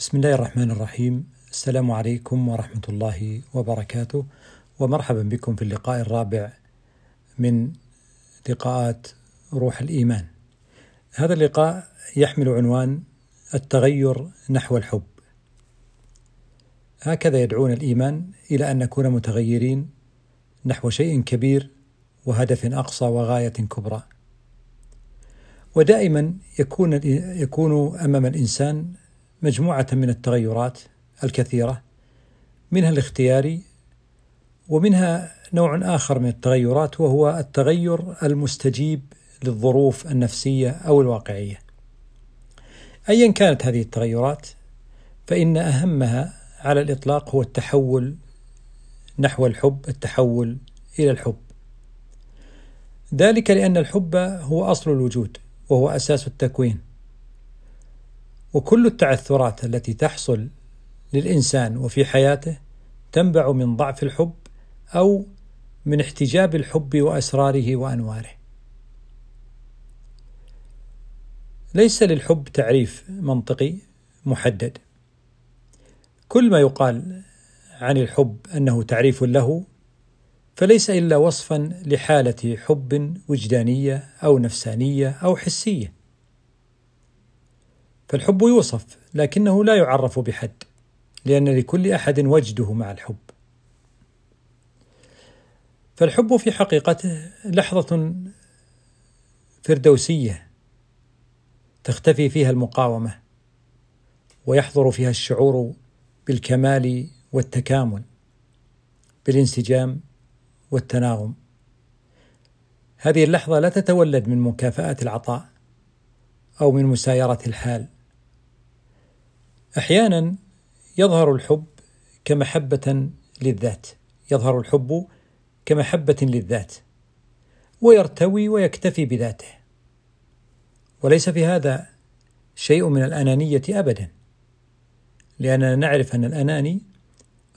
بسم الله الرحمن الرحيم. السلام عليكم ورحمة الله وبركاته. ومرحبا بكم في اللقاء الرابع من لقاءات روح الإيمان. هذا اللقاء يحمل عنوان التغير نحو الحب. هكذا يدعون الإيمان إلى أن نكون متغيرين نحو شيء كبير وهدف أقصى وغاية كبرى. ودائما يكون يكون أمام الإنسان مجموعة من التغيرات الكثيرة منها الاختياري ومنها نوع آخر من التغيرات وهو التغير المستجيب للظروف النفسية أو الواقعية. ايا كانت هذه التغيرات فإن أهمها على الإطلاق هو التحول نحو الحب، التحول إلى الحب. ذلك لأن الحب هو أصل الوجود وهو أساس التكوين. وكل التعثرات التي تحصل للإنسان وفي حياته تنبع من ضعف الحب أو من احتجاب الحب وأسراره وأنواره. ليس للحب تعريف منطقي محدد. كل ما يقال عن الحب أنه تعريف له فليس إلا وصفا لحالة حب وجدانية أو نفسانية أو حسية. فالحب يوصف لكنه لا يعرف بحد لأن لكل أحد وجده مع الحب. فالحب في حقيقته لحظة فردوسية تختفي فيها المقاومة ويحضر فيها الشعور بالكمال والتكامل بالانسجام والتناغم. هذه اللحظة لا تتولد من مكافأة العطاء أو من مسايرة الحال. أحيانا يظهر الحب كمحبة للذات يظهر الحب كمحبة للذات ويرتوي ويكتفي بذاته. وليس في هذا شيء من الأنانية ابدا لأننا نعرف أن الأناني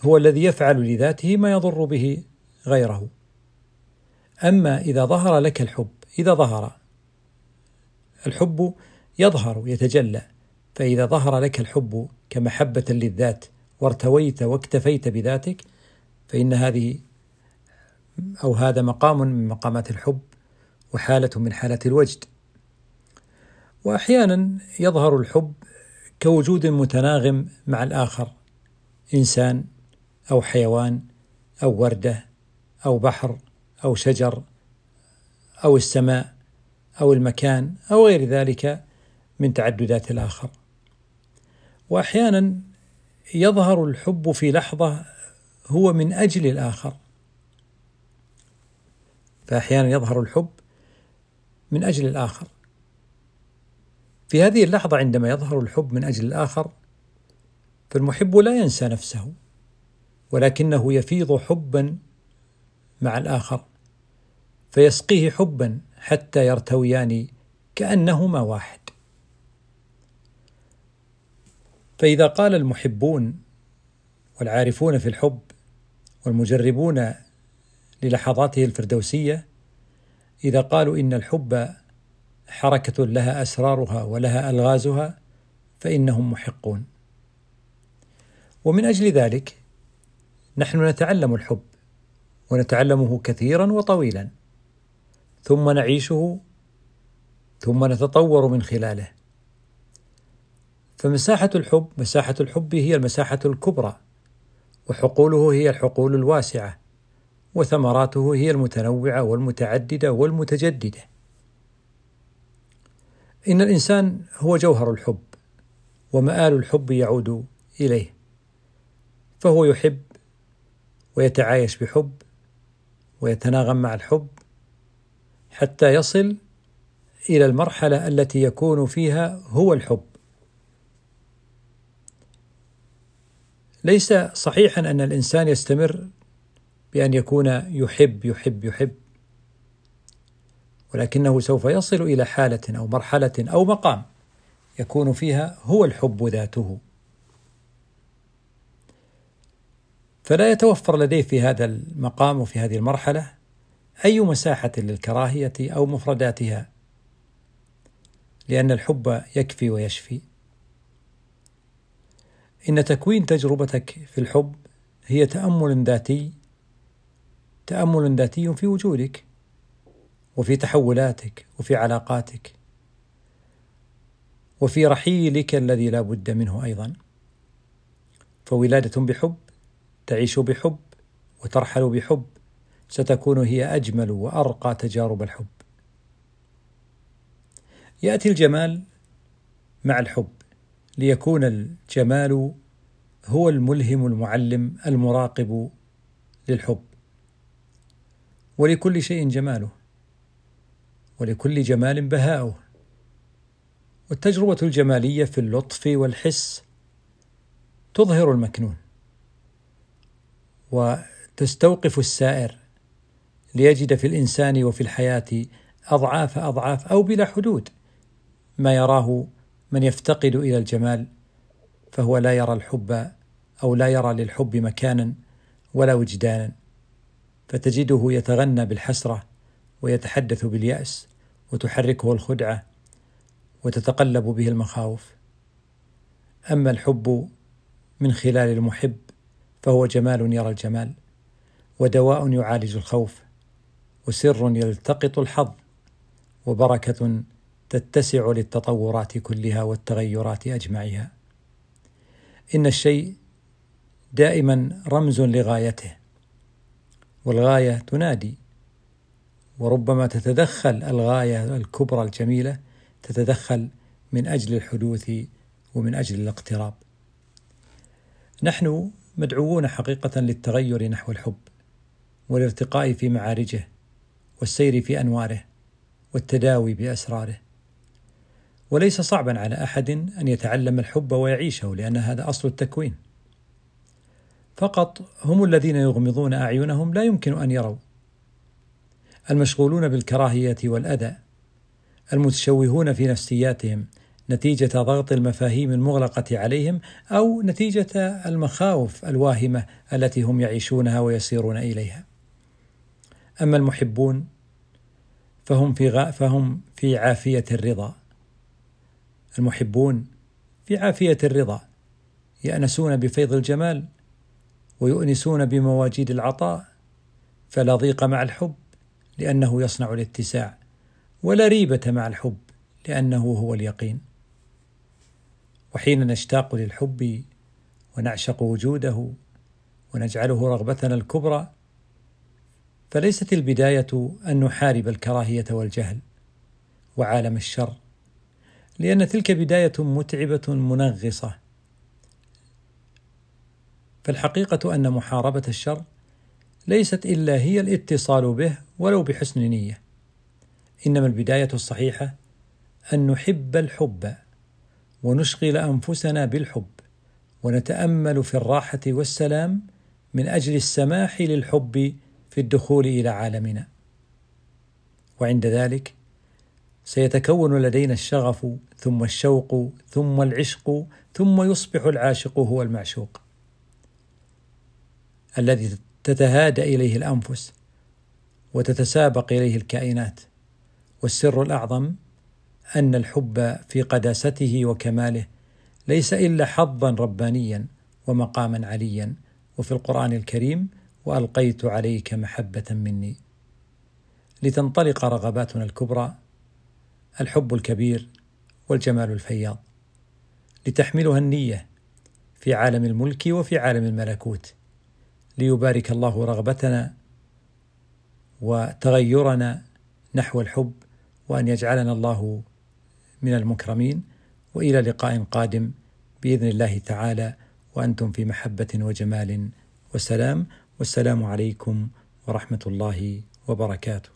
هو الذي يفعل لذاته ما يضر به غيره. أما إذا ظهر لك الحب إذا ظهر الحب يظهر يتجلى فإذا ظهر لك الحب كمحبة للذات وارتويت واكتفيت بذاتك فإن هذه أو هذا مقام من مقامات الحب وحالة من حالات الوجد. وأحيانا يظهر الحب كوجود متناغم مع الآخر إنسان أو حيوان أو وردة أو بحر أو شجر أو السماء أو المكان أو غير ذلك من تعددات الآخر. وأحيانا يظهر الحب في لحظة هو من أجل الآخر. فأحيانا يظهر الحب من أجل الآخر. في هذه اللحظة عندما يظهر الحب من أجل الآخر فالمحب لا ينسى نفسه ولكنه يفيض حبا مع الآخر فيسقيه حبا حتى يرتويان كأنهما واحد. فإذا قال المحبون والعارفون في الحب والمجربون للحظاته الفردوسية إذا قالوا إن الحب حركة لها أسرارها ولها ألغازها فإنهم محقون. ومن أجل ذلك نحن نتعلم الحب ونتعلمه كثيرا وطويلا ثم نعيشه ثم نتطور من خلاله. فمساحة الحب مساحة الحب هي المساحة الكبرى وحقوله هي الحقول الواسعة وثمراته هي المتنوعة والمتعددة والمتجددة. إن الإنسان هو جوهر الحب ومآل الحب يعود إليه فهو يحب ويتعايش بحب ويتناغم مع الحب حتى يصل إلى المرحلة التي يكون فيها هو الحب. ليس صحيحا أن الإنسان يستمر بأن يكون يحب يحب يحب. ولكنه سوف يصل إلى حالة أو مرحلة أو مقام يكون فيها هو الحب ذاته. فلا يتوفر لديه في هذا المقام وفي هذه المرحلة أي مساحة للكراهية أو مفرداتها لأن الحب يكفي ويشفي. إن تكوين تجربتك في الحب هي تأمل ذاتي تأمل ذاتي في وجودك وفي تحولاتك وفي علاقاتك وفي رحيلك الذي لا بد منه أيضا. فولادة بحب تعيش بحب وترحل بحب ستكون هي أجمل وأرقى تجارب الحب. يأتي الجمال مع الحب. ليكون الجمال هو الملهم المعلم المراقب للحب. ولكل شيء جماله ولكل جمال بهاؤه. والتجربة الجمالية في اللطف والحس تظهر المكنون وتستوقف السائر ليجد في الإنسان وفي الحياة أضعاف أضعاف أو بلا حدود ما يراه من يفتقد إلى الجمال فهو لا يرى الحب أو لا يرى للحب مكانا ولا وجدانا فتجده يتغنى بالحسرة ويتحدث باليأس وتحركه الخدعة وتتقلب به المخاوف. أما الحب من خلال المحب فهو جمال يرى الجمال ودواء يعالج الخوف وسر يلتقط الحظ وبركة تتسع للتطورات كلها والتغيرات أجمعها إن الشيء دائما رمز لغايته والغاية تنادي وربما تتدخل الغاية الكبرى الجميلة تتدخل من أجل الحدوث ومن أجل الاقتراب. نحن مدعوون حقيقة للتغير نحو الحب والارتقاء في معارجه والسير في أنواره والتداوي بأسراره. وليس صعبا على أحد أن يتعلم الحب ويعيشه لأن هذا أصل التكوين فقط هم الذين يغمضون أعينهم لا يمكن أن يروا المشغولون بالكراهية والأذى المتشوهون في نفسياتهم نتيجة ضغط المفاهيم المغلقة عليهم أو نتيجة المخاوف الواهمة التي هم يعيشونها ويسيرون إليها. أما المحبون فهم في غا فهم في عافية الرضا. المحبون في عافية الرضا يأنسون بفيض الجمال ويؤنسون بمواجيد العطاء فلا ضيق مع الحب لأنه يصنع الاتساع ولا ريبة مع الحب لأنه هو اليقين. وحين نشتاق للحب ونعشق وجوده ونجعله رغبتنا الكبرى فليست البداية أن نحارب الكراهية والجهل وعالم الشر. لأن تلك بداية متعبة منغصة. فالحقيقة أن محاربة الشر ليست إلا هي الاتصال به ولو بحسن نية. إنما البداية الصحيحة أن نحب الحب ونشغل أنفسنا بالحب ونتأمل في الراحة والسلام من أجل السماح للحب في الدخول إلى عالمنا. وعند ذلك سيتكون لدينا الشغف ثم الشوق ثم العشق ثم يصبح العاشق هو المعشوق. الذي تتهادى إليه الأنفس وتتسابق إليه الكائنات. والسر الأعظم أن الحب في قداسته وكماله ليس إلا حظا ربانيا ومقاما عليا. وفي القرآن الكريم وألقيت عليك محبة مني. لتنطلق رغباتنا الكبرى الحب الكبير والجمال الفياض لتحملها النية في عالم الملك وفي عالم الملكوت ليبارك الله رغبتنا وتغيرنا نحو الحب وأن يجعلنا الله من المكرمين. وإلى لقاء قادم بإذن الله تعالى وأنتم في محبة وجمال وسلام. والسلام عليكم ورحمة الله وبركاته.